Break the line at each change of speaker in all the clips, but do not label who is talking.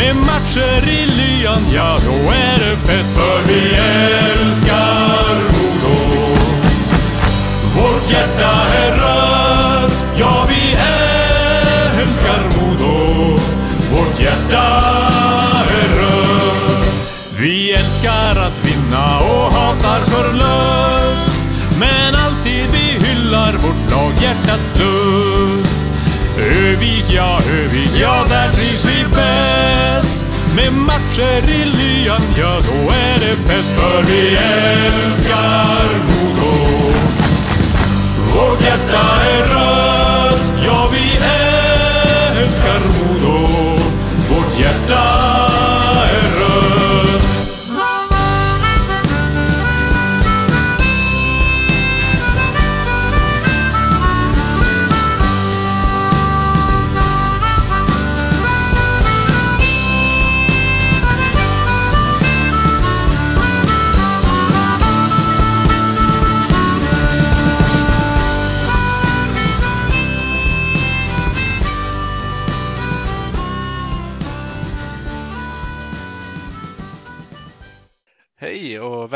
Med matcher i lyan, ja, då är det fest. För vi är. Med matcher lyan, ja, då är det fett. För vi älskar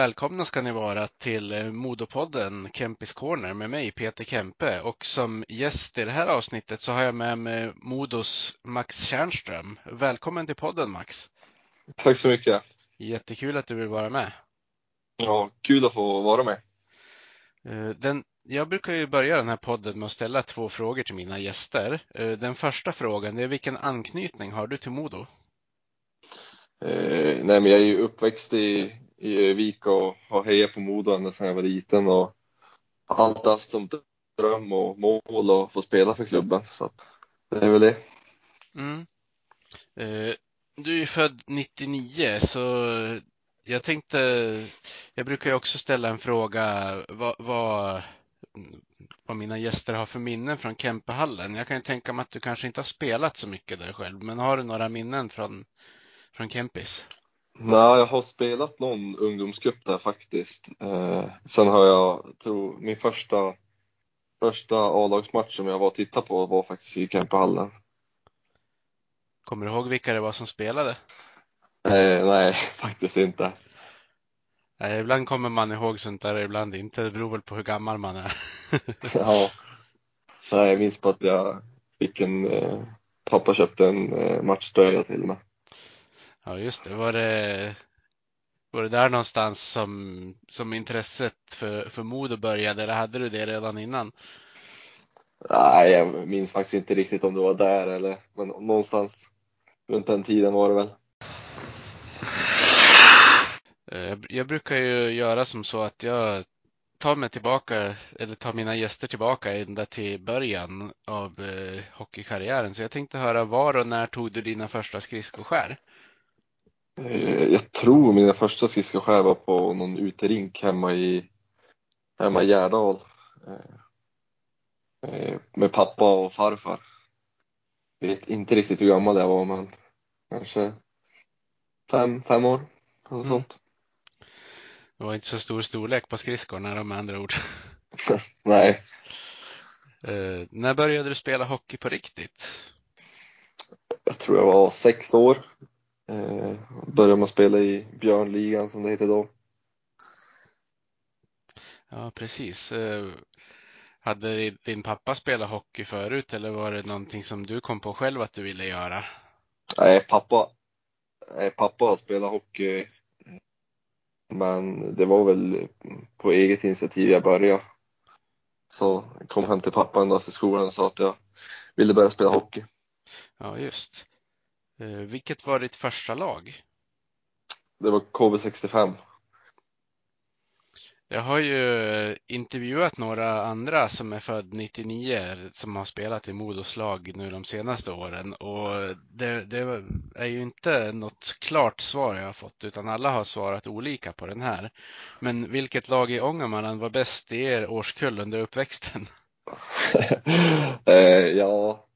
välkomna ska ni vara till eh, Modopodden Kempis Corner med mig Peter Kempe och som gäst i det här avsnittet så har jag med mig Modos Max Tjärnström. Välkommen till podden Max!
Tack så mycket.
Jättekul att du vill vara med.
Ja, kul att få vara med.
Eh, Den, jag brukar ju börja den här podden med att ställa två frågor till mina gäster. Eh, Den första frågan är vilken anknytning har du till Modo?
Eh, nej, men jag är ju uppväxt i, i Övik och har hejat på Modo ända sedan jag var liten och alltid haft som dröm och mål att få spela för klubben. Så att det är väl det.
Mm. Eh, Du är ju född 99 så jag tänkte, jag brukar ju också ställa en fråga vad, vad, vad mina gäster har för minnen från Kempehallen. Jag kan ju tänka mig att du kanske inte har spelat så mycket där själv, men har du några minnen från, från Kempis?
Nej, jag har spelat någon ungdomscup där faktiskt. Eh, sen har jag, tror min första, första A-lagsmatch som jag var och tittade på var faktiskt i Kempehallen.
Kommer du ihåg vilka det var som spelade?
Eh, nej, faktiskt inte.
Nej, ibland kommer man ihåg sånt där, ibland inte. Det beror väl på hur gammal man är.
Ja. Nej, jag minns på att jag fick en, eh, pappa köpte en eh, matchtröja till mig.
Ja, just det. Var det, var det där någonstans som, som intresset för, för Modo började, eller hade du det redan innan?
Nej, jag minns faktiskt inte riktigt om det var där eller, men någonstans runt den tiden var det väl.
Eh, Jag brukar ju göra som så att jag tar mig tillbaka, eller tar mina gäster tillbaka ända till början av eh, hockeykarriären. Så jag tänkte höra var och när tog du dina första skridskoskär?
Eh, Jag tror mina första skridskoskär var på någon uterink hemma i, hemma i Gärdal. Eh, eh, Med pappa och farfar. Jag vet inte riktigt hur gammal jag var, men kanske fem, fem år. Något
Mm. Det var inte så stor storlek på skridskorna med andra ord.
Nej,
Eh, När började du spela hockey på riktigt?
jag tror jag var sex år. Eh, började man spela i Björnligan som det heter då.
Ja, precis. Eh, Hade din pappa spelat hockey förut eller var det någonting som du kom på själv att du ville göra?
Nej, pappa, nej, pappa har spelat hockey. Men det var väl på eget initiativ jag började. Så jag kom hem till pappa en dag till skolan och sa att jag ville börja spela hockey.
Ja, just. Eh, Vilket var ditt första lag?
Det var KB65.
Jag har ju eh, intervjuat några andra som är född 99 som har spelat i Modos lag nu de senaste åren och det, det är ju inte något klart svar jag har fått utan alla har svarat olika på den här. Men vilket lag i Ångermanland var bäst i er årskull under uppväxten?
eh, ja,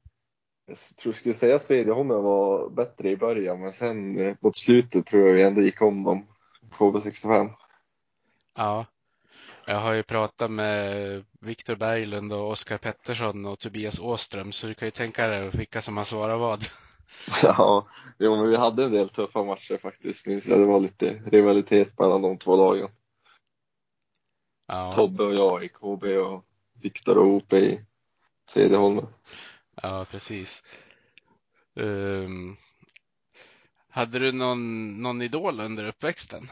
jag tror jag skulle säga Svedjeholmen var bättre i början men sen eh, mot slutet tror jag vi ändå gick om dem. KB65.
Ja, jag har ju pratat med Viktor Berglund och Oskar Pettersson och Tobias Åström så du kan ju tänka dig vilka som har svarat vad.
Ja, jo, men vi hade en del tuffa matcher faktiskt. Minns jag. Det var lite rivalitet mellan de två lagen.
Ja,
Tobbe och jag i KB och Viktor och Ope i Cederholmen.
Ja precis. Ehm, hade du någon, någon idol under uppväxten?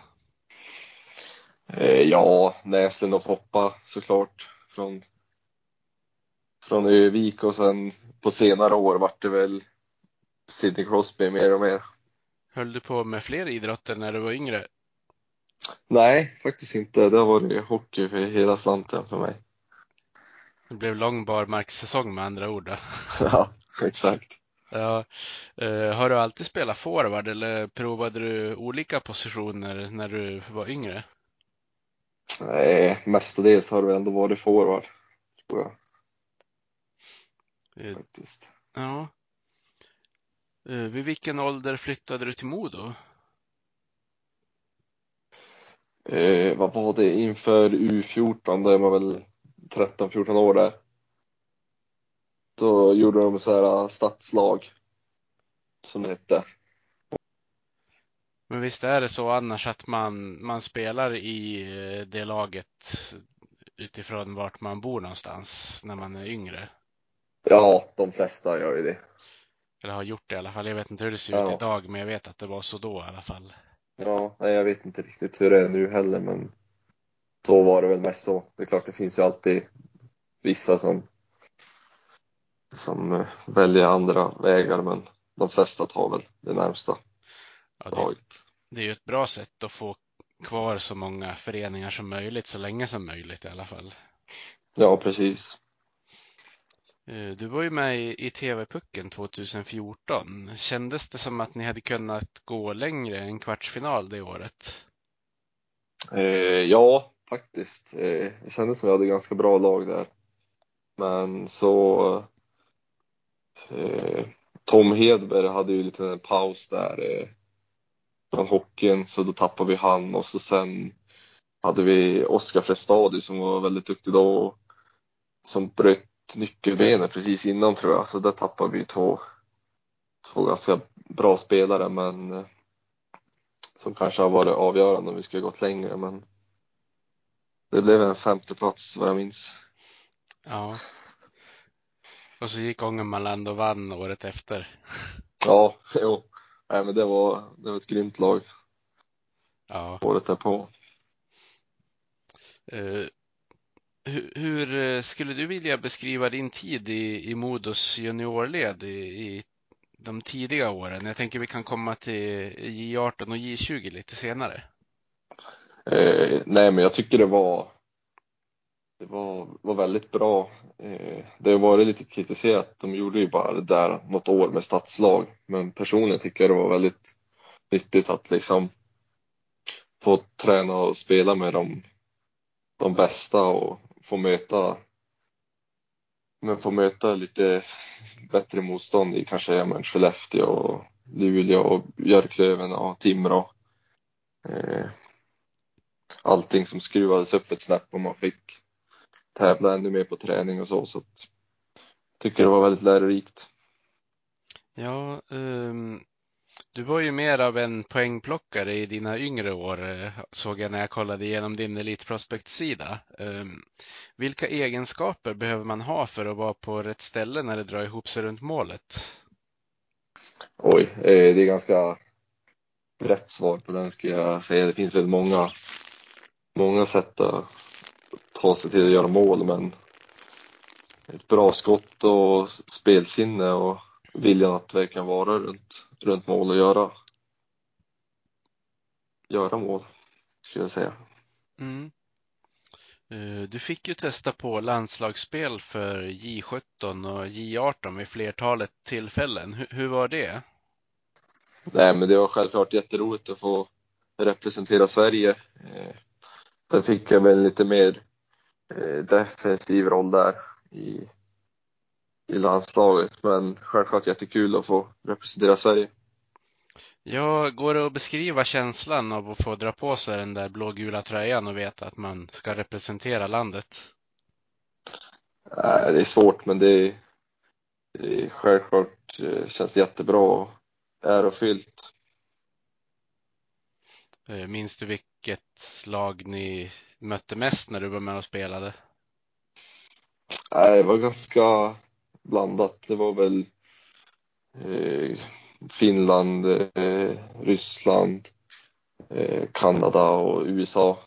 Eh, ja, Näslund och Poppa såklart från, från Övik och sen på senare år vart det väl Sidney Crosby mer och mer.
Höll du på med fler idrotter när du var yngre?
Nej, faktiskt inte. Det har varit hockey för hela slanten för mig.
Det blev lång barmarkssäsong med andra ord. Då.
Ja, exakt.
Ja, eh, har du alltid spelat forward eller provade du olika positioner när du var yngre?
Nej, mestadels har det ändå varit forward, tror jag
Eh,
faktiskt.
Ja. Eh, Vid vilken ålder flyttade du till Modo?
Eh, vad var det inför U14, då är man väl 13-14 år där. Då gjorde de så här stadslag som det hette.
Men visst är det så annars att man, man spelar i eh, det laget utifrån vart man bor någonstans när man är yngre?
Ja, de flesta gör ju det.
Eller har gjort det i alla fall. Jag vet inte hur det ser ut
Ja.
idag, men jag vet att det var så då i alla fall.
Ja, nej, jag vet inte riktigt hur det är nu heller, men då var det väl mest så. Det är klart, det finns ju alltid vissa som som eh, väljer andra vägar, men de flesta tar väl det närmsta
Ja, det,
laget.
det är ju ett bra sätt att få kvar så många föreningar som möjligt, så länge som möjligt i alla fall.
Ja, precis.
Eh, Du var ju med i, i TV-pucken 2014. Kändes det som att ni hade kunnat gå längre än kvartsfinal det året?
Eh, ja, faktiskt. Eh, det kändes som vi hade ganska bra lag där. Men så eh, Tom Hedberg hade ju lite en paus där eh, från hockeyn, så då tappade vi han och så sen hade vi Oskar Frestadi som var väldigt duktig då och som bröt nyckelbenet precis innan tror jag, så där tappade vi två, två ganska bra spelare men eh, som kanske har varit avgörande om vi skulle gått längre men det blev en femte plats vad jag minns.
Ja. Och så gick Ångermanland och vann året efter.
Ja, jo. Nej, men det var, det var ett grymt lag
Ja.
året därpå.
Eh, hur, hur eh, skulle du vilja beskriva din tid i, i Modos juniorled i, i de tidiga åren? Jag tänker vi kan komma till J18 och J20 lite senare.
Eh, nej, men jag tycker det var det var, var väldigt bra. Eh, det har varit lite kritiserat. De gjorde ju bara det där något år med stadslag. Men personligen tycker jag det var väldigt nyttigt att liksom få träna och spela med de, de bästa och få möta men få möta lite bättre motstånd i kanske ja, men Skellefteå och Luleå och Björklöven och Timrå. Eh, allting som skruvades upp ett snäpp och man fick tävla ännu mer på träning och så. Så att, tycker det var väldigt lärorikt.
Ja, ehm, du var ju mer av en poängplockare i dina yngre år, eh, såg jag när jag kollade igenom din Elite Prospect-sida. Ehm, vilka egenskaper behöver man ha för att vara på rätt ställe när det drar ihop sig runt målet?
Oj, eh, det är ganska brett svar på den skulle jag säga. Det finns väl många, många sätt att ta sig till att göra mål, men ett bra skott och spelsinne och viljan att verkligen vara runt, runt mål och göra, göra mål, skulle jag säga.
Mm. Eh, Du fick ju testa på landslagsspel för J17 och J18 vid flertalet tillfällen. Hur, hur var det?
Nej, men det var självklart jätteroligt att få representera Sverige. Sen fick jag väl lite mer eh, defensiv roll där i, i landslaget, men självklart jättekul att få representera Sverige.
Ja, går det att beskriva känslan av att få dra på sig den där blågula tröjan och veta att man ska representera landet?
Det är svårt, men det är, det är självklart eh, känns jättebra och ärofyllt.
Eh, Minns du vilket lag ni mötte mest när du var med och spelade?
Nej, det var ganska blandat. Det var väl eh, Finland, eh, Ryssland, eh, Kanada och USA.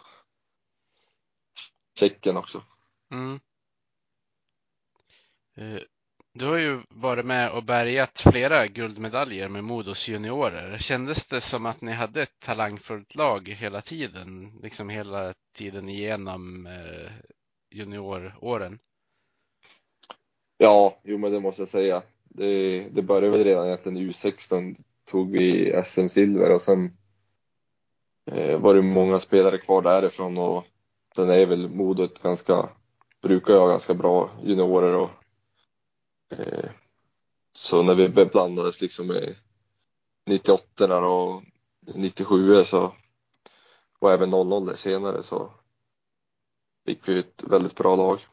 Tjeckien också.
Mm. Du har ju varit med och bärgat flera guldmedaljer med Modos juniorer. Kändes det som att ni hade ett talangfullt lag hela tiden, liksom hela tiden igenom eh, junioråren?
Ja, jo men det måste jag säga. Det, det började väl redan egentligen i U16 tog vi SM-silver och sen eh, var det många spelare kvar därifrån och sen är väl Modo ett ganska, brukar jag ha ganska bra juniorer och Eh, så när vi blandades liksom med 98 och 97 så och även 00 senare så fick vi ett väldigt bra lag.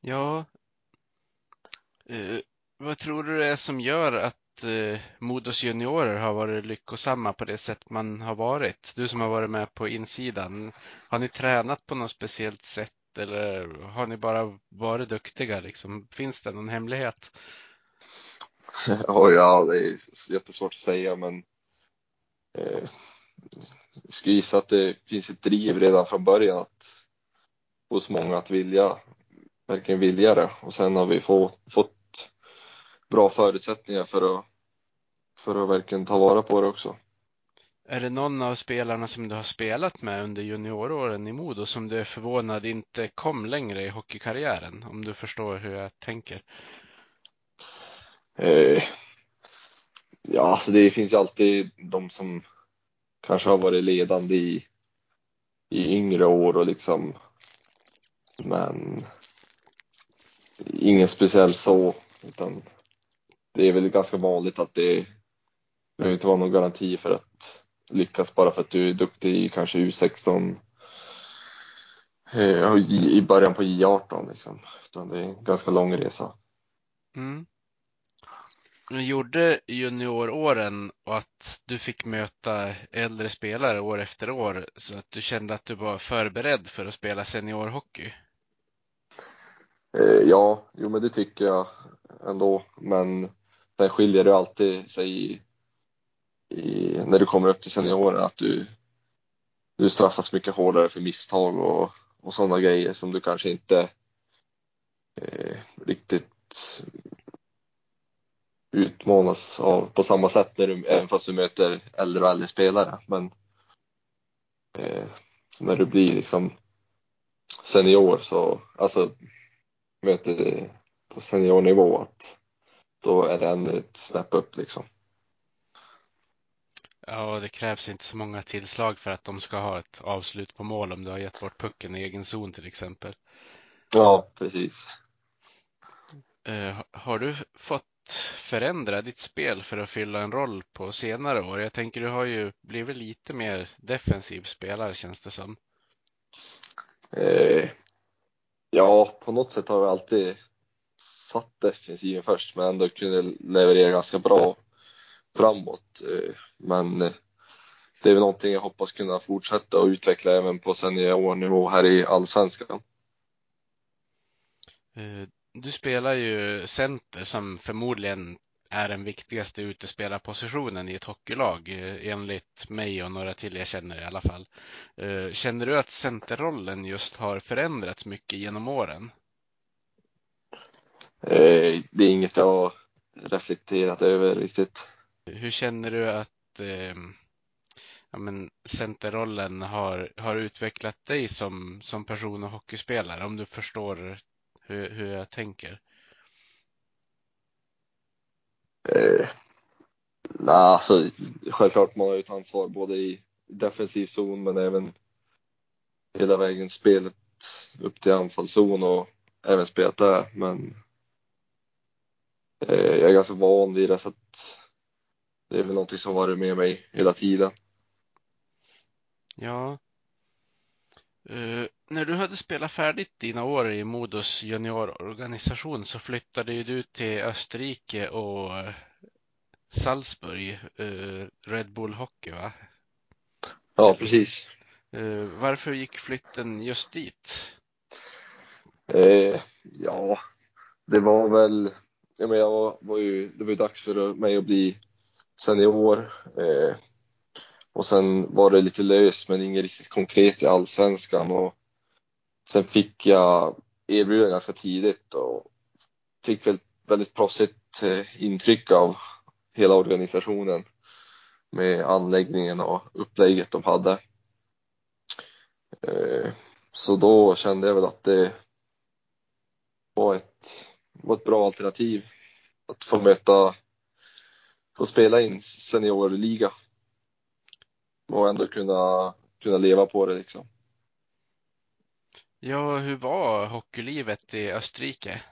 Ja, eh, vad tror du det är som gör att eh, Modos juniorer har varit lyckosamma på det sätt man har varit? Du som har varit med på insidan, har ni tränat på något speciellt sätt eller har ni bara varit duktiga liksom? Finns det någon hemlighet?
Oh, ja, det är jättesvårt att säga men eh, jag skulle gissa att det finns ett driv redan från början att, hos många att vilja, verkligen vilja det och sen har vi få, fått bra förutsättningar för att, för att verkligen ta vara på det också.
Är det någon av spelarna som du har spelat med under junioråren i Modo som du är förvånad inte kom längre i hockeykarriären? Om du förstår hur jag tänker.
Eh, ja, alltså det finns ju alltid de som kanske har varit ledande i, i yngre år och liksom men ingen speciell så utan det är väl ganska vanligt att det behöver inte vara någon garanti för att lyckas bara för att du är duktig i kanske U16 eh, i början på J18 liksom. Utan det är en ganska lång resa.
Mm. Men Gjorde junioråren och att du fick möta äldre spelare år efter år så att du kände att du var förberedd för att spela seniorhockey?
Eh, ja, jo men det tycker jag ändå. Men sen skiljer det alltid sig i, när du kommer upp till senioren att du, du straffas mycket hårdare för misstag och, och sådana grejer som du kanske inte eh, riktigt utmanas av på samma sätt när du, även fast du möter äldre och äldre spelare. Men eh, när du blir liksom senior så, alltså möter på seniornivå att då är det ännu ett snäpp upp liksom.
Ja, det krävs inte så många tillslag för att de ska ha ett avslut på mål om du har gett bort pucken i egen zon till exempel.
Ja, precis.
Eh, har du fått förändra ditt spel för att fylla en roll på senare år? Jag tänker du har ju blivit lite mer defensiv spelare känns det som.
Eh, ja, på något sätt har vi alltid satt defensiven först men ändå kunde leverera ganska bra framåt. Eh, men eh, det är väl någonting jag hoppas kunna fortsätta och utveckla även på seniornivå här i allsvenskan.
Eh, Du spelar ju center som förmodligen är den viktigaste utespelarpositionen i ett hockeylag enligt mig och några till jag känner i alla fall. Känner du att centerrollen just har förändrats mycket genom åren?
Det är inget jag reflekterat över riktigt.
Hur känner du att eh, ja, men centerrollen har, har utvecklat dig som, som person och hockeyspelare? Om du förstår hur, hur jag tänker.
Eh, nah, alltså självklart man har ju ett ansvar både i defensiv zon men även hela vägen spelet upp till anfallszon och även spelat där. Men eh, jag är ganska van vid det så att det är väl någonting som varit med mig hela tiden.
Ja. Uh, när du hade spelat färdigt dina år i Modos juniororganisation så flyttade du till Österrike och Salzburg, uh, Red Bull Hockey va?
Ja, precis.
Uh, varför gick flytten just dit?
ja, det var väl, jag, menar, jag var, var ju, det var ju dags för mig att bli senior. Eh, och sen var det lite löst men inget riktigt konkret i allsvenskan. Och sen fick jag erbjudande ganska tidigt och fick väl väldigt proffsigt eh, intryck av hela organisationen med anläggningen och upplägget de hade. Eh, så då kände jag väl att det var ett, var ett bra alternativ att få möta få spela i en seniorliga och ändå kunna, kunna leva på det liksom.
Ja, hur var hockeylivet i Österrike?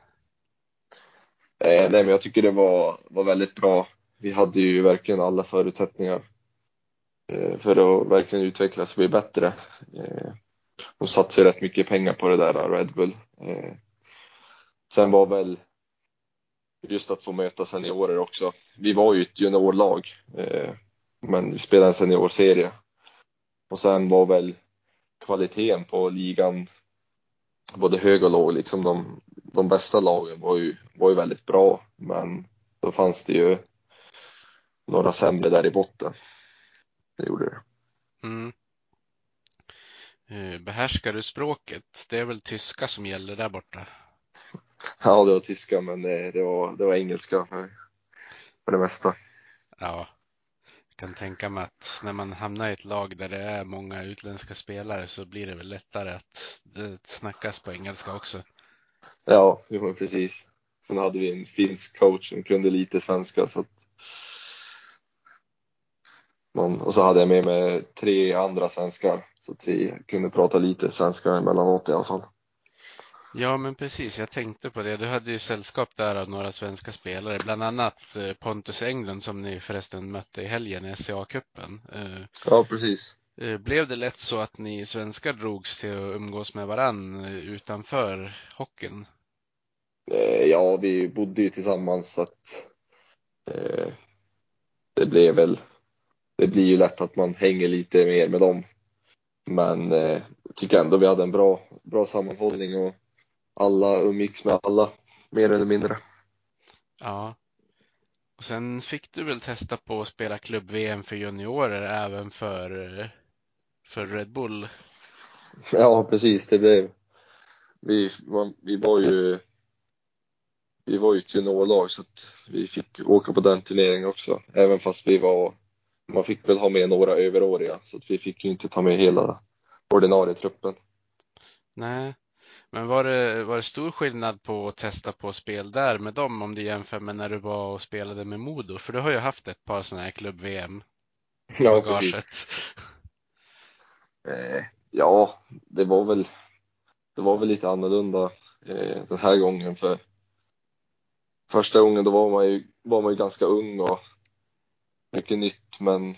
Eh, nej, men jag tycker det var, var väldigt bra. Vi hade ju verkligen alla förutsättningar eh, för att verkligen utvecklas och bli bättre. Eh, de satsade rätt mycket pengar på det där, Red Bull. Eh, sen var väl just att få möta seniorer också. Vi var ju ett juniorlag, eh, men vi spelade en seniorserie. Och sen var väl kvaliteten på ligan både hög och låg. Liksom de, de bästa lagen var ju, var ju väldigt bra, men då fanns det ju några sämre där i botten. Det gjorde det.
Mm. Eh, behärskar du språket? Det är väl tyska som gäller där borta?
Ja, det var tyska, men det, det, var, det var engelska för, för det mesta.
Ja, jag kan tänka mig att när man hamnar i ett lag där det är många utländska spelare så blir det väl lättare att det snackas på engelska också.
Ja, jo, precis. Sen hade vi en finsk coach som kunde lite svenska så att man, och så hade jag med mig tre andra svenskar så att vi kunde prata lite svenska emellanåt i alla fall.
Ja, men precis. Jag tänkte på det. Du hade ju sällskap där av några svenska spelare, bland annat eh, Pontus Englund som ni förresten mötte i helgen i SCA-cupen. Eh,
ja, precis.
Eh, blev det lätt så att ni svenskar drogs till att umgås med varann utanför hockeyn?
Ja, vi bodde ju tillsammans så att eh, det blev väl, det blir ju lätt att man hänger lite mer med dem. Men eh, jag tycker ändå vi hade en bra, bra sammanhållning och alla umgicks med alla, mer eller mindre.
Ja. Och sen fick du väl testa på att spela klubb-VM för juniorer även för, för Red Bull?
Ja, precis. Det blev, vi, vi var ju vi var ju ett juniorlag så att vi fick åka på den turneringen också. Även fast vi var, man fick väl ha med några överåriga så att vi fick ju inte ta med hela ordinarie truppen.
Nej, men var det, var det stor skillnad på att testa på spel där med dem om du jämför med när du var och spelade med Modo? För du har ju haft ett par sådana här klubb-VM i ja, bagaget.
Eh, ja, det var väl det var väl lite annorlunda eh, den här gången för första gången då var man ju, var man ju ganska ung och mycket nytt men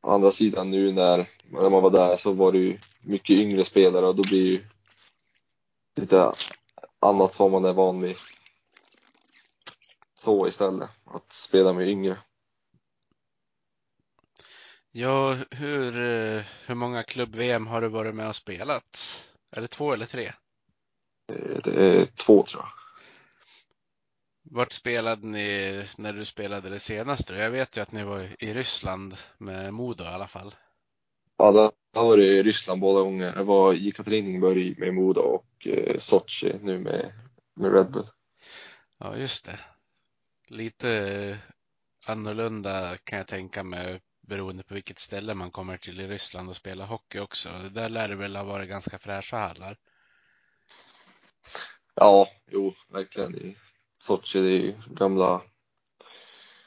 å andra sidan nu när, när man var där så var det ju mycket yngre spelare och då blir ju lite annat vad man är van vid. Så istället, att spela med yngre.
Ja, hur, eh, hur många klubb-VM har du varit med och spelat? Är det två eller tre?
Det är två tror jag.
Vart spelade ni när du spelade det senaste? Jag vet ju att ni var i Ryssland med Modo i alla fall.
Ja, det har varit i Ryssland båda gånger. Jag var i Katrinburg med Modo och eh, Sochi nu med, med Red Bull.
Ja, just det. Lite annorlunda kan jag tänka mig beroende på vilket ställe man kommer till i Ryssland och spelar hockey också. Där lär det väl ha varit ganska fräscha hallar.
Ja, jo, verkligen. I Sochi, det är ju gamla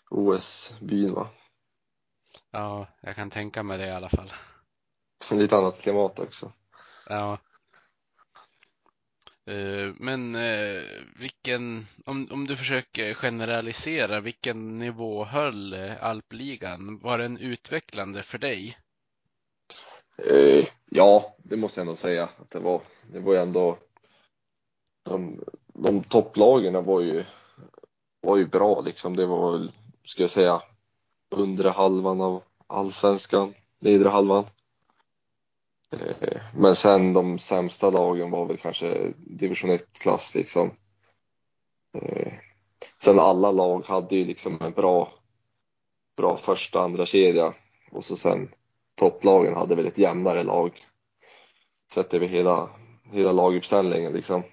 OS-byn va.
Ja, jag kan tänka mig det i alla fall.
Lite annat klimat också.
Ja. Eh, Men eh, vilken, om, om du försöker generalisera, vilken nivå höll eh, alpligan? Var den utvecklande för dig?
Ja, det måste jag ändå säga att det var. Det var ju ändå de, de topplagen var ju, var ju bra liksom. Det var ska jag säga, undre halvan av allsvenskan, nedre halvan. Eh, men sen de sämsta lagen var väl kanske division 1-klass liksom. Eh, sen alla lag hade ju liksom en bra, bra första andra kedja och så sen topplagen hade väl ett jämnare lag sett över hela, hela laguppställningen liksom.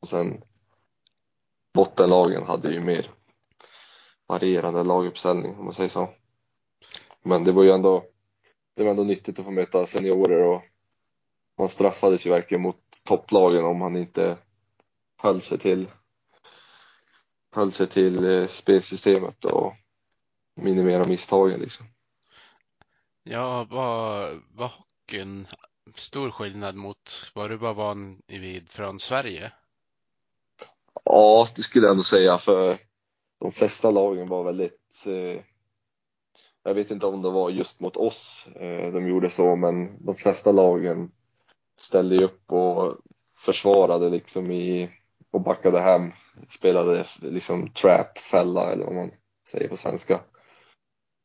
Och sen bottenlagen hade ju mer varierande laguppställning om man säger så. Men det var ju ändå, det var ändå nyttigt att få möta seniorer och man straffades ju verkligen mot topplagen om man inte höll sig till höll sig till eh, spelsystemet och minimera misstagen liksom.
Ja, var, var hockeyn stor skillnad mot vad du var van vid från Sverige?
Ja, det skulle jag ändå säga för de flesta lagen var väldigt eh, jag vet inte om det var just mot oss eh, de gjorde så, men de flesta lagen ställde ju upp och försvarade liksom i och backade hem, spelade liksom trap, fälla eller vad man säger på svenska.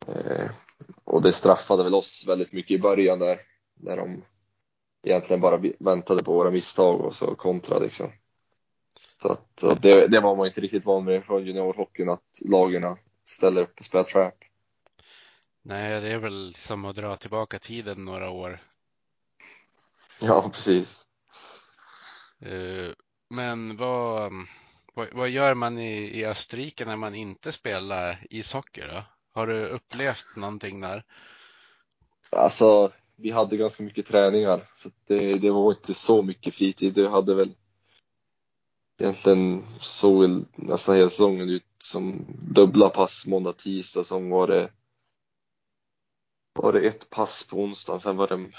Eh, och det straffade väl oss väldigt mycket i början där, när de egentligen bara väntade på våra misstag och så kontra liksom. Så att det, det var man inte riktigt van med från juniorhockeyn att lagen ställer upp och spelar trap.
Nej, det är väl som att dra tillbaka tiden några år.
Ja, precis.
Eh, Men vad, vad, vad gör man i, i Österrike när man inte spelar ishockey då? Har du upplevt någonting där?
Alltså, vi hade ganska mycket träningar så det, det var inte så mycket fritid. Det hade väl egentligen såg nästan hela säsongen ut som dubbla pass måndag, tisdag. Sen var det, var det ett pass på onsdagen, sen var det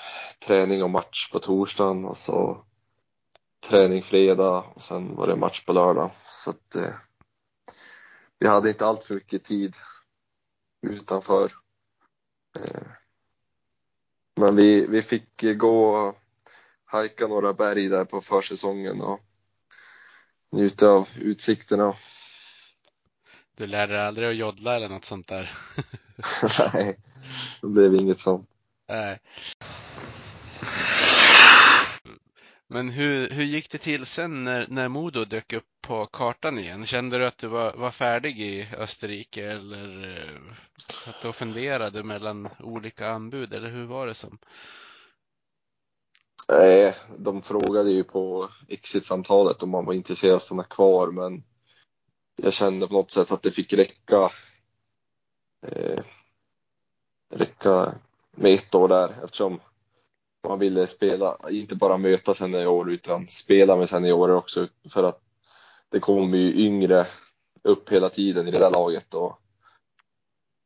träning och match på torsdagen och så träning fredag och sen var det match på lördag. Så att eh, vi hade inte allt för mycket tid utanför. Eh, men vi, vi fick gå och hajka några berg där på försäsongen och njuta av utsikterna.
Du lärde dig aldrig att joddla eller något sånt där?
Nej, det blev inget sånt.
Nej. Men hur, hur gick det till sen när, när Modo dök upp på kartan igen? Kände du att du var, var färdig i Österrike eller eh, satt och funderade mellan olika anbud eller hur var det som?
Nej, de frågade ju på exit-samtalet om man var intresserad av att stanna kvar, men jag kände på något sätt att det fick räcka. Räcka med ett år där eftersom man ville spela, inte bara möta seniorer utan spela med seniorer också för att det kommer ju yngre upp hela tiden i det där laget och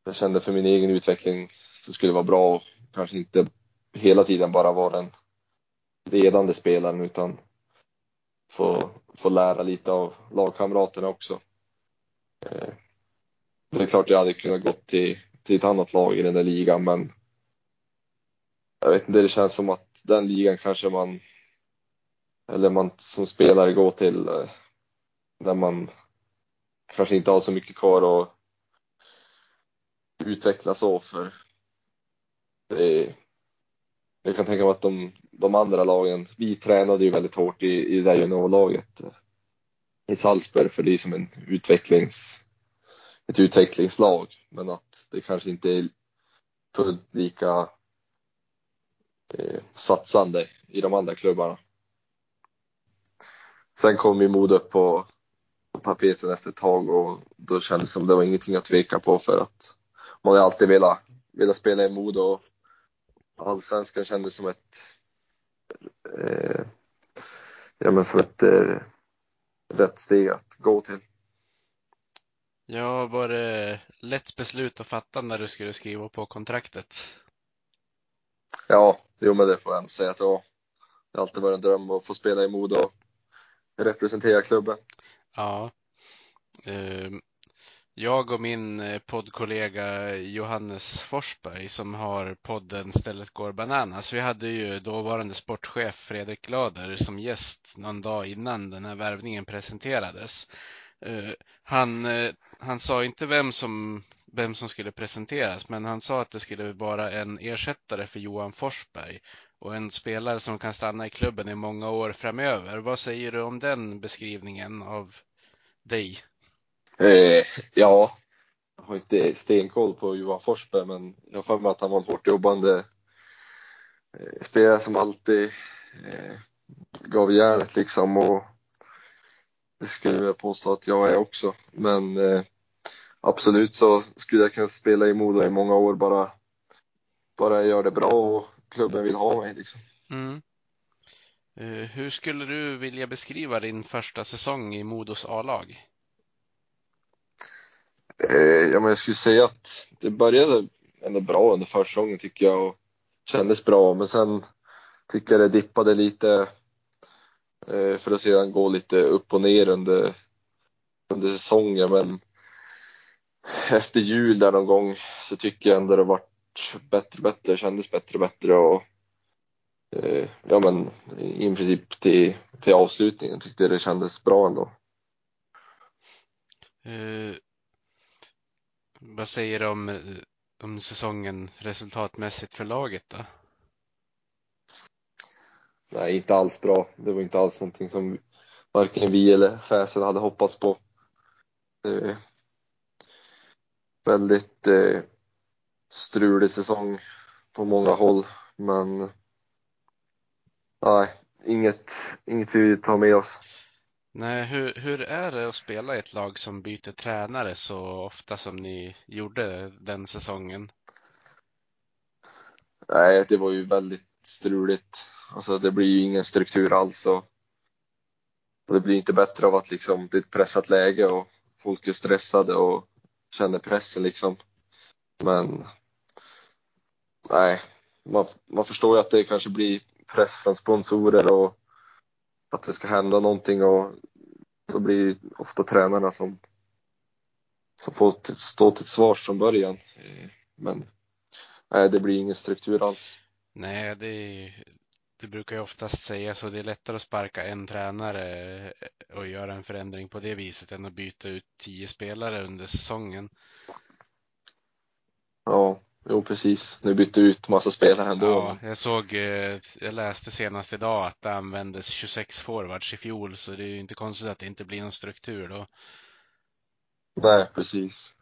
jag kände för min egen utveckling så skulle det vara bra och kanske inte hela tiden bara vara den ledande spelaren utan få, få lära lite av lagkamraterna också. Eh, det är klart jag hade kunnat gå till, till ett annat lag i den där ligan men jag vet inte, det känns som att den ligan kanske man eller man som spelare går till eh, när man kanske inte har så mycket kvar att utveckla så för det är, jag kan tänka mig att de, de andra lagen, vi tränade ju väldigt hårt i, i det där juniorlaget eh, i Salzburg för det är som en utvecklings ett utvecklingslag men att det kanske inte är fullt lika eh, satsande i de andra klubbarna. Sen kom ju Modo upp på, på tapeten efter ett tag och då kändes det som det var ingenting att tveka på för att man har alltid velat velat spela i Modo och allsvenskan kändes som ett eh, ja men som ett eh, rätt steg att gå till.
Ja, var det lätt beslut att fatta när du skulle skriva på kontraktet?
Ja, jo men det får jag ändå säga att var. Det har alltid varit en dröm att få spela i Modo och representera klubben.
Ja. Ehm, Jag och min eh, poddkollega Johannes Forsberg som har podden Stället går bananas. Vi hade ju dåvarande sportchef Fredrik Glader som gäst någon dag innan den här värvningen presenterades. Eh, han, eh, han sa inte vem som, vem som skulle presenteras, men han sa att det skulle vara en ersättare för Johan Forsberg och en spelare som kan stanna i klubben i många år framöver. Vad säger du om den beskrivningen av dig?
Eh, ja, jag har inte stenkoll på Johan Forsberg men jag har för mig att han var en hårt jobbande eh, spelare som alltid eh, gav järnet liksom och det skulle jag påstå att jag är också. Men eh, absolut så skulle jag kunna spela i Modo i många år bara, bara jag gör det bra och klubben vill ha mig liksom.
Mm. Eh, Hur skulle du vilja beskriva din första säsong i Modos A-lag?
Eh, ja, men jag skulle säga att det började ändå bra under försäsongen tycker jag och kändes bra. Men sen tycker jag det dippade lite Eh, för att sedan gå lite upp och ner under, under säsongen. Men efter jul där någon gång så tycker jag ändå det varit bättre och bättre, kändes bättre och bättre och eh, ja men i princip till, till avslutningen tyckte jag det kändes bra ändå.
Eh, Vad säger du om, om säsongen resultatmässigt för laget då?
Nej, inte alls bra. Det var inte alls någonting som varken vi eller Fäsen hade hoppats på. Eh, väldigt eh, strulig säsong på många håll, men nej, inget, inget vi tar med oss.
Nej, hur, hur är det att spela i ett lag som byter tränare så ofta som ni gjorde den säsongen?
Nej, det var ju väldigt struligt. Alltså, det blir ju ingen struktur alls och, och det blir inte bättre av att liksom det är ett pressat läge och folk är stressade och känner pressen liksom. Men nej, man, man förstår ju att det kanske blir press från sponsorer och att det ska hända någonting och då blir det ofta tränarna som, som får till, stå till svars från början. Eh, men nej, det blir ingen struktur alls.
Nej, det, det brukar ju oftast sägas så. Det är lättare att sparka en tränare och göra en förändring på det viset än att byta ut tio spelare under säsongen.
Ja, jo precis. Nu bytte ut massa spelare ändå.
Ja, jag såg, eh, jag läste senast idag att det användes 26 forwards i fjol, så det är ju inte konstigt att det inte blir någon struktur då.
Nej, precis.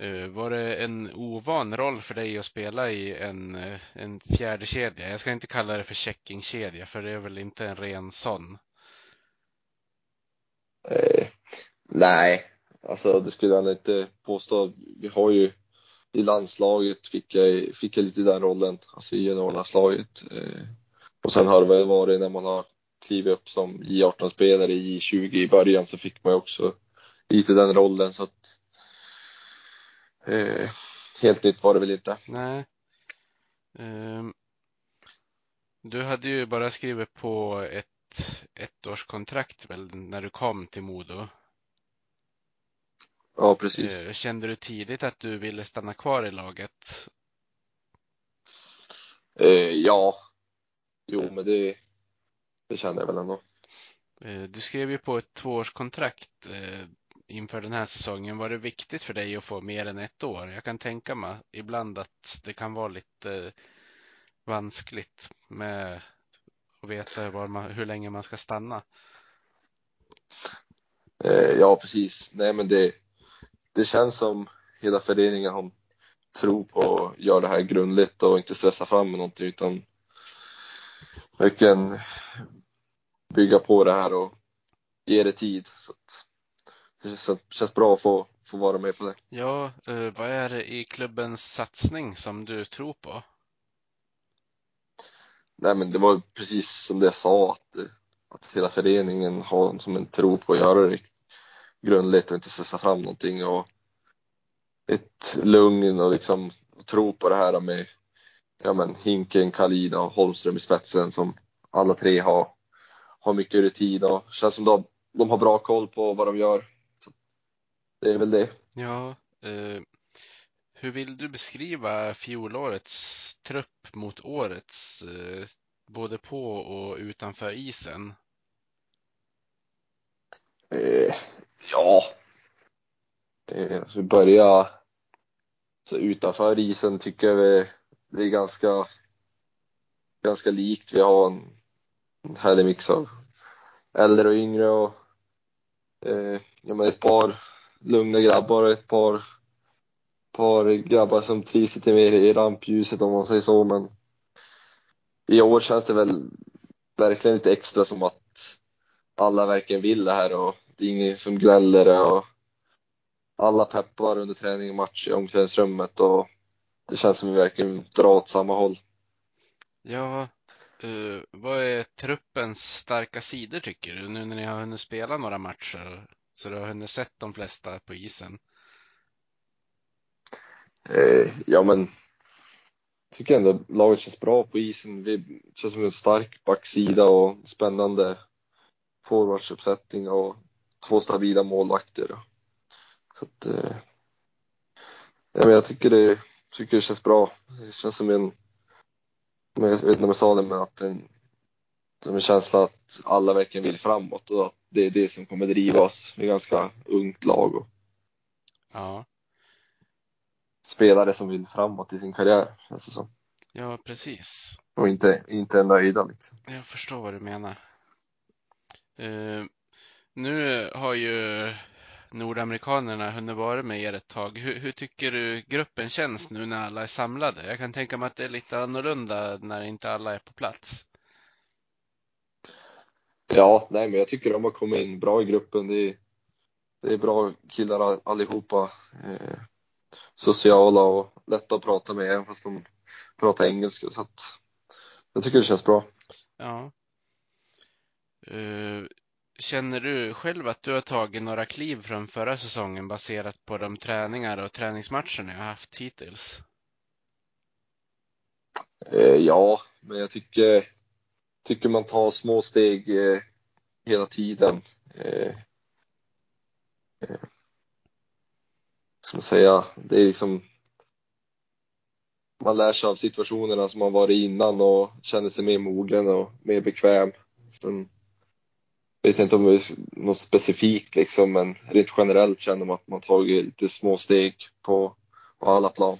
Eh, var det en ovan roll för dig att spela i en, eh, en fjärde kedja? Jag ska inte kalla det för checkingkedja, för det är väl inte en ren sån.
Eh, nej, alltså det skulle jag inte påstå. Vi har ju i landslaget fick jag, fick jag lite den rollen, alltså i juniorlandslaget. Eh, och sen har det väl varit när man har klivit upp som J18-spelare i J20 i början så fick man ju också lite den rollen så att eh, helt nytt var det väl inte.
Nej. Ehm, Du hade ju bara skrivit på ett ettårskontrakt väl när du kom till Modo.
Ja, precis.
Eh, Kände du tidigt att du ville stanna kvar i laget?
Eh, ja, jo men det, det kände jag väl ändå.
Eh, Du skrev ju på ett tvåårskontrakt inför den här säsongen. Var det viktigt för dig att få mer än ett år? Jag kan tänka mig ibland att det kan vara lite vanskligt med att veta var man, hur länge man ska stanna.
Eh, ja, precis. Nej, men det, det känns som hela föreningen har tror på att göra det här grundligt och inte stressa fram med någonting utan verkligen bygga på det här och ge det tid. Så att det känns, känns bra att få, få vara med på det.
Ja, eh, vad är det i klubbens satsning som du tror på?
Nej, men det var precis som det jag sa att, eh, att hela föreningen har som en tro på att göra det grundligt och inte stressa fram någonting och ett lugn och liksom tro på det här med ja, men Hinken, Kalina och Holmström i spetsen som alla tre har, har mycket rutin och känns som de, de har bra koll på vad de gör. Det är väl det.
Ja, eh, hur vill du beskriva fjolårets trupp mot årets, eh, både på och utanför isen?
Eh, ja, eh, så börja så utanför isen tycker jag vi, det är ganska, ganska likt. Vi har en, en härlig mix av äldre och yngre och eh, ja, men ett par lugna grabbar och ett par, par grabbar som trivs lite mer i rampljuset om man säger så. Men i år känns det väl verkligen lite extra som att alla verkligen vill det här och det är ingen som gnäller och alla peppar under träning och match i omklädningsrummet och det känns som att vi verkligen drar åt samma håll.
Ja, uh, vad är truppens starka sidor tycker du, nu när ni har hunnit spela några matcher? Så du har hunnit sett de flesta på isen?
Eh, ja, men tycker ändå laget känns bra på isen. Vi känns som en stark backsida och spännande forwardsuppsättning och två stabila målvakter. Så att, eh, ja, men jag tycker det, tycker det känns bra. Det känns som en, jag vet inte om jag sa det, men att en, som en känsla att alla verkligen vill framåt och att det är det som kommer driva oss. Vi är ganska ungt lag och
Ja,
spelare som vill framåt i sin karriär, känns det som.
ja precis.
Och inte, inte är nöjda liksom.
Jag förstår vad du menar. Eh, nu har ju nordamerikanerna hunnit vara med er ett tag. Hur, hur tycker du gruppen känns nu när alla är samlade? Jag kan tänka mig att det är lite annorlunda när inte alla är på plats.
Ja, nej, men jag tycker de har kommit in bra i gruppen. Det är, det är bra killar all- allihopa. Eh, sociala och lätta att prata med även fast de pratar engelska. Så att jag tycker det känns bra.
Ja. Eh, Känner du själv att du har tagit några kliv från förra säsongen baserat på de träningar och träningsmatcher ni har haft hittills?
Eh, ja, men jag tycker, tycker man tar små steg eh, hela tiden. Eh, eh, ska man säga, det är liksom man lär sig av situationerna som man varit innan och känner sig mer mogen och mer bekväm. Sen vet jag inte om det är något specifikt liksom, men rent generellt känner man att man tagit lite små steg på, på alla plan.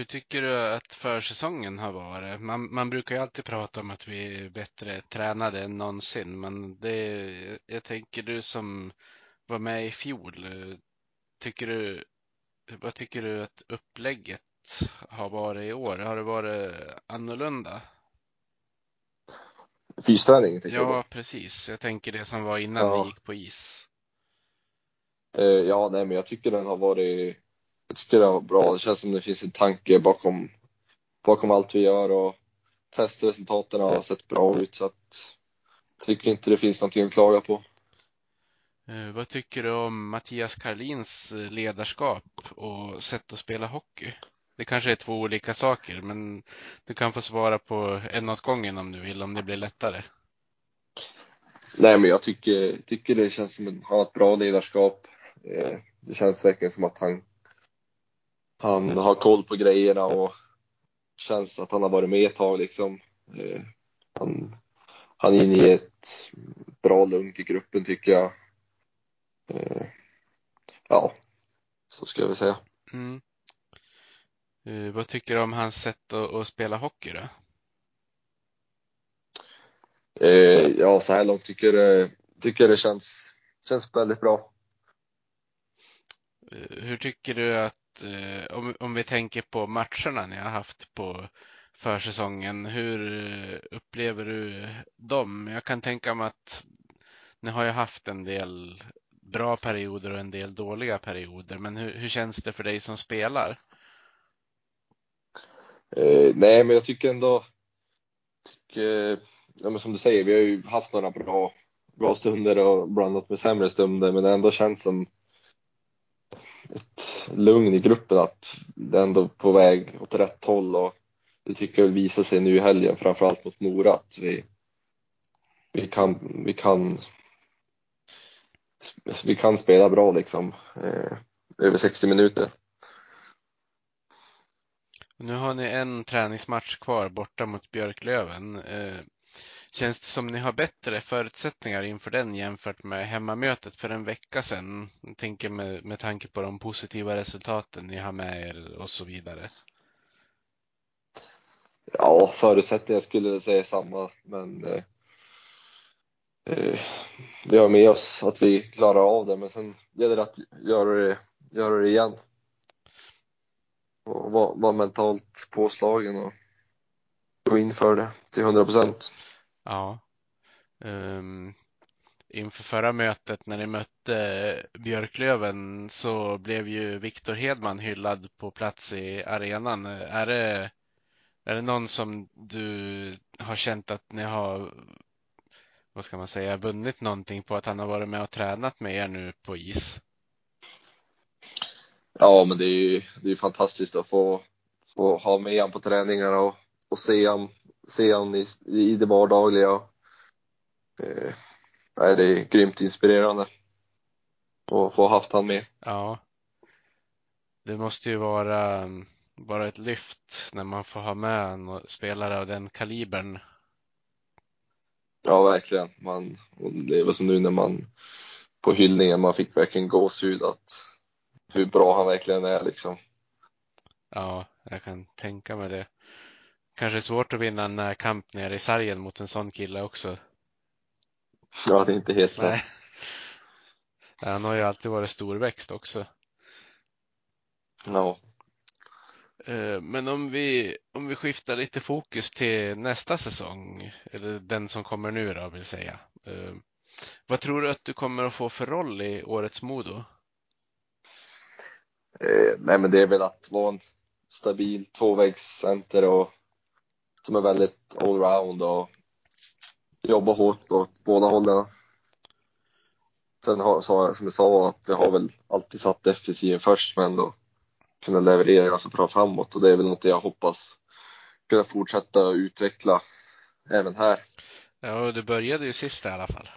Hur tycker du att försäsongen har varit? Man, man brukar ju alltid prata om att vi är bättre tränade än någonsin, men det, jag tänker du som var med i fjol, tycker du, vad tycker du att upplägget har varit i år? Har det varit annorlunda?
Fysträning tycker jag.
Ja, precis. Jag tänker det som var innan
Ja.
vi gick på is.
Eh, ja, nej, men jag tycker den har varit. Jag tycker det var bra. Det känns som det finns en tanke bakom bakom allt vi gör och testresultaten har sett bra ut så att jag tycker inte det finns någonting att klaga på.
Eh, Vad tycker du om Mattias Karlins ledarskap och sätt att spela hockey? Det kanske är två olika saker, men du kan få svara på en åt gången om du vill, om det blir lättare.
Nej, men jag tycker, tycker det känns som att han har ett bra ledarskap. Eh, Det känns verkligen som att han, han har koll på grejerna och känns att han har varit med ett tag liksom. Eh, Han, han inger ett bra lugn till gruppen tycker jag. Eh, Ja, så ska jag väl säga.
Mm. Eh, Vad tycker du om hans sätt att, att spela hockey då?
Ja, så här långt tycker, jag- tycker det känns, känns väldigt bra.
Hur tycker du att, eh, om, om vi tänker på matcherna ni har haft på försäsongen, hur eh, upplever du dem? Jag kan tänka mig att ni har ju haft en del bra perioder och en del dåliga perioder. Men hur, hur känns det för dig som spelar?
Eh, nej, men jag tycker ändå, tycker, ja, men som du säger, vi har ju haft några bra, bra stunder och blandat med sämre stunder, men det ändå känns som ett lugn i gruppen att det är ändå på väg åt rätt håll och det tycker jag visar sig nu i helgen, framförallt mot Mora, att vi, vi kan, vi kan vi kan spela bra liksom eh, över 60 minuter.
Nu har ni en träningsmatch kvar borta mot Björklöven. Eh, känns det som ni har bättre förutsättningar inför den jämfört med hemmamötet för en vecka sedan? Jag tänker med, med tanke på de positiva resultaten ni har med er och så vidare.
Ja, förutsättningar skulle jag säga samma, men eh, eh, vi har med oss att vi klarar av det, men sen gäller det att göra det, göra det igen. Och vara, vara mentalt påslagen och gå in för det till 100 procent.
Ja. Um, inför förra mötet när ni mötte Björklöven så blev ju Viktor Hedman hyllad på plats i arenan. Är det, är det någon som du har känt att ni har, vad ska man säga, vunnit någonting på att han har varit med och tränat med er nu på is?
Ja, men det är ju det är fantastiskt att få, få ha med honom på träningarna och, och se honom se honom i, i det vardagliga. Eh, det är grymt inspirerande att få haft han med.
Ja. Det måste ju vara bara ett lyft när man får ha med en spelare av den kalibern.
Ja, verkligen. Man, det var som nu när man på hyllningen, man fick verkligen gåshud att hur bra han verkligen är liksom.
Ja, jag kan tänka mig det. Kanske svårt att vinna en närkamp nere i sargen mot en sån kille också.
Ja, det är inte helt
lätt. Han har ju alltid varit storväxt också.
Ja.
Eh, men om vi, om vi skiftar lite fokus till nästa säsong, eller den som kommer nu då vill säga. Eh, vad tror du att du kommer att få för roll i årets Modo?
Eh, nej, men det är väl att vara en stabil tvåvägscenter och som är väldigt allround och jobbar hårt åt båda hållen. Sen har, så, som jag sa, att jag har väl alltid satt defensiven först, men då kunna leverera ganska bra framåt och det är väl något jag hoppas kunna fortsätta utveckla även här.
Ja, du började ju sist i alla fall.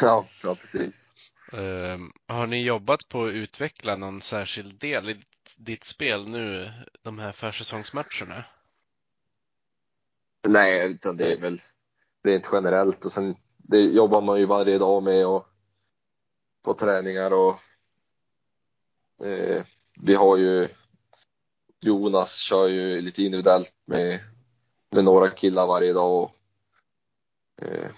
Ja, ja precis.
Uh, har ni jobbat på att utveckla någon särskild del i ditt spel nu, de här försäsongsmatcherna?
Nej, utan det är väl rent generellt och sen det jobbar man ju varje dag med och på träningar och eh, vi har ju Jonas kör ju lite individuellt med, med några killar varje dag och eh,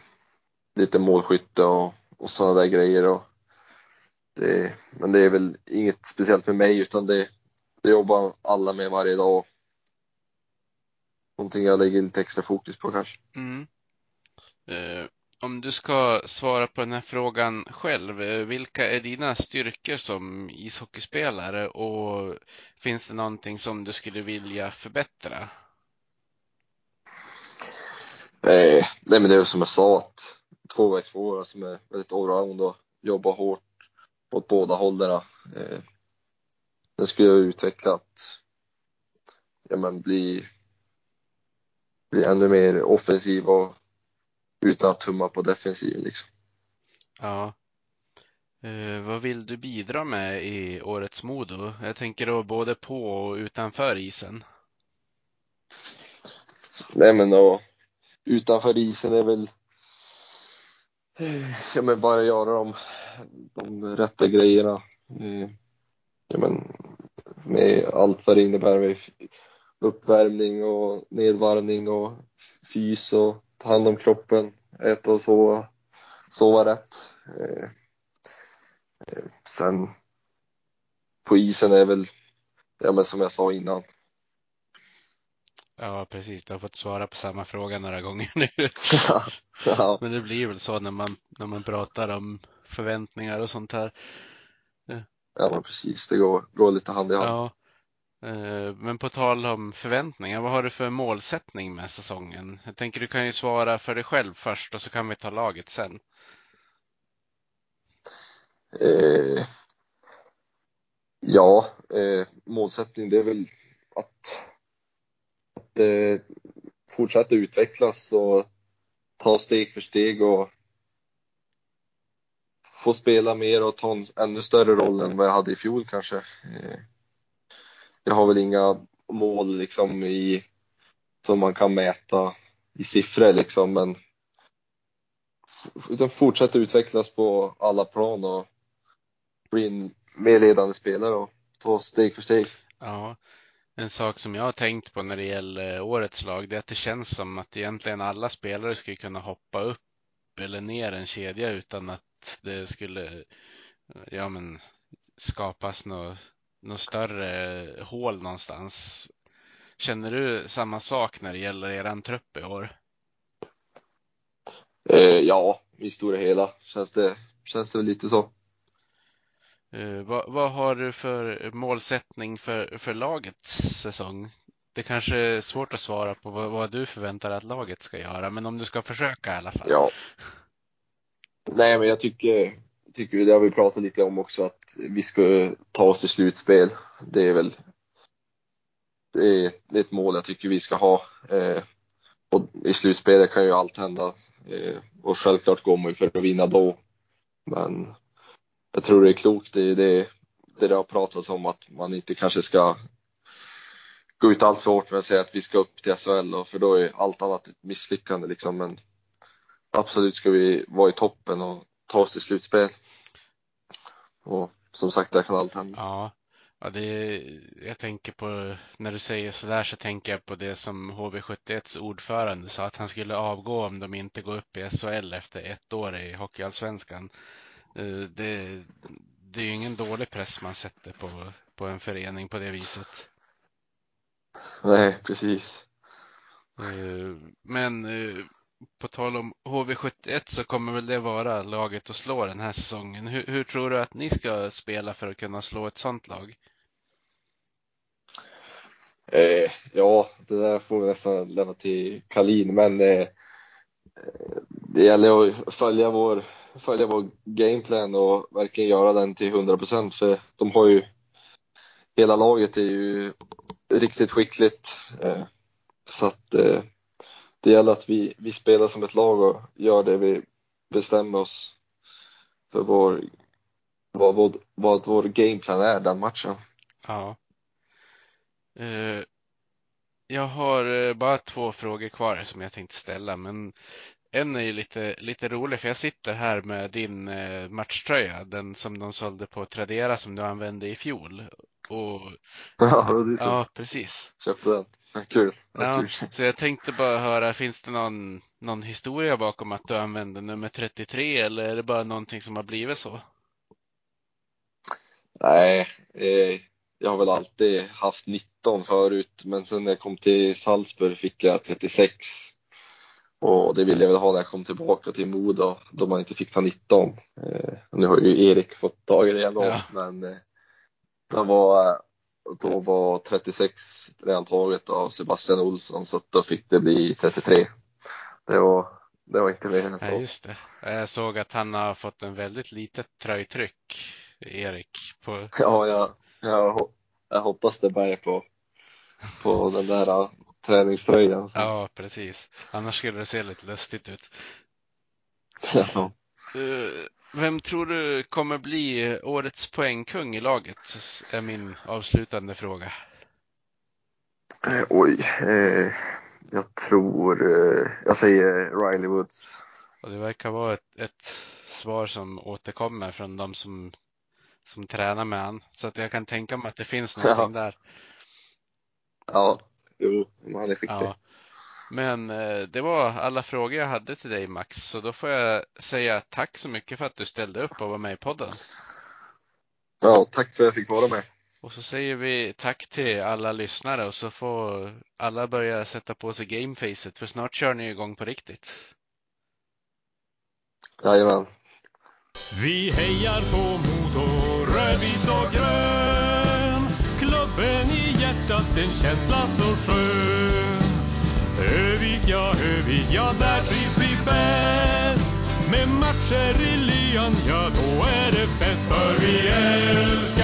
lite målskytte och, och sådana där grejer. Och det, men det är väl inget speciellt med mig utan det, det jobbar alla med varje dag. Någonting jag lägger lite extra fokus på kanske.
Mm. Eh, om du ska svara på den här frågan själv, eh, vilka är dina styrkor som ishockeyspelare och finns det någonting som du skulle vilja förbättra?
Eh, nej, men det är som jag sa att tvåvägsforward som är väldigt allround och jobbar hårt åt båda hållen. Eh, den skulle jag utveckla att ja, men bli, bli ännu mer offensiv och utan att tumma på defensiven liksom.
Ja. Eh, vad vill du bidra med i årets Modo? Jag tänker då både på och utanför isen.
Nej men då, utanför isen är väl ja, men bara göra de, de rätta grejerna. Eh, ja, men, med allt vad det innebär med uppvärmning och nedvarvning och fys och ta hand om kroppen, äta och sova, sova rätt. Eh, eh, sen på isen är väl, ja men som jag sa innan,
Ja, precis. Du har fått svara på samma fråga några gånger nu.
ja,
Men det blir väl så när man, när man pratar om förväntningar och sånt här.
ja men precis. Det går, går lite hand i hand.
Ja. Eh, men på tal om förväntningar, vad har du för målsättning med säsongen? Jag tänker du kan ju svara för dig själv först och så kan vi ta laget sen.
Eh, ja, eh, målsättning det är väl att, att eh, fortsätta utvecklas och ta steg för steg och få spela mer och ta en ännu större roll än vad jag hade i fjol kanske. Eh, jag har väl inga mål liksom i som man kan mäta i siffror liksom, men utan fortsätta utvecklas på alla plan och bli en mer ledande spelare och ta steg för steg.
Ja, en sak som jag har tänkt på när det gäller årets lag, det är att det känns som att egentligen alla spelare skulle kunna hoppa upp eller ner en kedja utan att det skulle, ja men, skapas något, något större hål någonstans. Känner du samma sak när det gäller eran trupp i år?
Eh, ja, i stora hela känns det, känns det lite så.
Eh, vad, vad har du för målsättning för, för lagets säsong? Det kanske är svårt att svara på vad, vad du förväntar att laget ska göra, men om du ska försöka i alla fall.
Ja. Nej, men jag tycker, tycker det har vi pratat lite om också att vi ska ta oss till slutspel. Det är väl det är, det är ett mål jag tycker vi ska ha. Eh, och I slutspelet kan ju allt hända eh, och självklart går man ju för att vinna då. Men jag tror det är klokt. Det är det, det, det har pratats om att man inte kanske ska gå ut allt för hårt med att säga att vi ska upp till SHL och för då är allt annat ett misslyckande liksom. Men absolut ska vi vara i toppen och ta oss till slutspel. Och som sagt, där kan allt hända.
Ja, ja det är, jag tänker på, när du säger sådär så tänker jag på det som HV71s ordförande sa att han skulle avgå om de inte går upp i SHL efter ett år i Hockeyallsvenskan. Eh, Det, det är ju ingen dålig press man sätter på, på en förening på det viset.
Nej, precis.
Eh, Men eh, på tal om HV71 så kommer väl det vara laget att slå den här säsongen. Hur, hur tror du att ni ska spela för att kunna slå ett sånt lag?
Eh, ja, det där får vi nästan lämna till Kalin, men eh, eh det gäller att följa vår, följa vår gameplan och verkligen göra den till 100 procent för de har ju hela laget är ju riktigt skickligt. Eh, så att eh, det gäller att vi, vi spelar som ett lag och gör det vi bestämmer oss för vår, vad, vad, vad vår gameplan är den matchen.
Ja. Uh, Jag har eh, bara två frågor kvar som jag tänkte ställa, men en är ju lite, lite rolig för jag sitter här med din eh, matchtröja, den som de sålde på Tradera som du använde i fjol. Och
Ja,
ja, precis.
Köpte den. Kul. Ja,
Ja,
kul.
så jag tänkte bara höra, finns det någon, någon historia bakom att du använder nummer 33 eller är det bara någonting som har blivit så?
Nej, eh, jag har väl alltid haft 19 förut, men sen när jag kom till Salzburg fick jag 36. Och det ville jag väl ha när jag kom tillbaka till Modo, då man inte fick ta 19. Eh, nu har ju Erik fått tag i det ändå,
Ja.
men eh, då, var, då var 36 redan taget av Sebastian Olsson, så då fick det bli 33. Det var, det var inte mer än så.
just det. Jag såg att han har fått en väldigt litet tröjtryck, Erik, på
Ja, jag, jag, jag hoppas det bär på, på den där träningströjan. Så.
Ja, precis. Annars skulle det se lite lustigt ut.
Ja.
Eh, Vem tror du kommer bli årets poängkung i laget? Är min avslutande fråga.
Eh, oj, eh, jag tror, eh, jag säger Riley Woods.
Och det verkar vara ett, ett svar som återkommer från de som, som tränar med han. Så att jag kan tänka mig att det finns någonting där.
Ja, jo, han är skicklig.
Ja. Men eh, det var alla frågor jag hade till dig Max. Så då får jag säga tack så mycket för att du ställde upp och var med i podden.
Ja, tack för att jag fick vara med.
Och så säger vi tack till alla lyssnare och så får alla börja sätta på sig gamefacet för snart kör ni igång på riktigt.
Jajamän.
Vi hejar på Modo, rödvit och grön en känsla så skön. Övik, ja, Övik, ja, där trivs vi bäst. Med matcher i lyan, ja, då är det fest. För vi älskar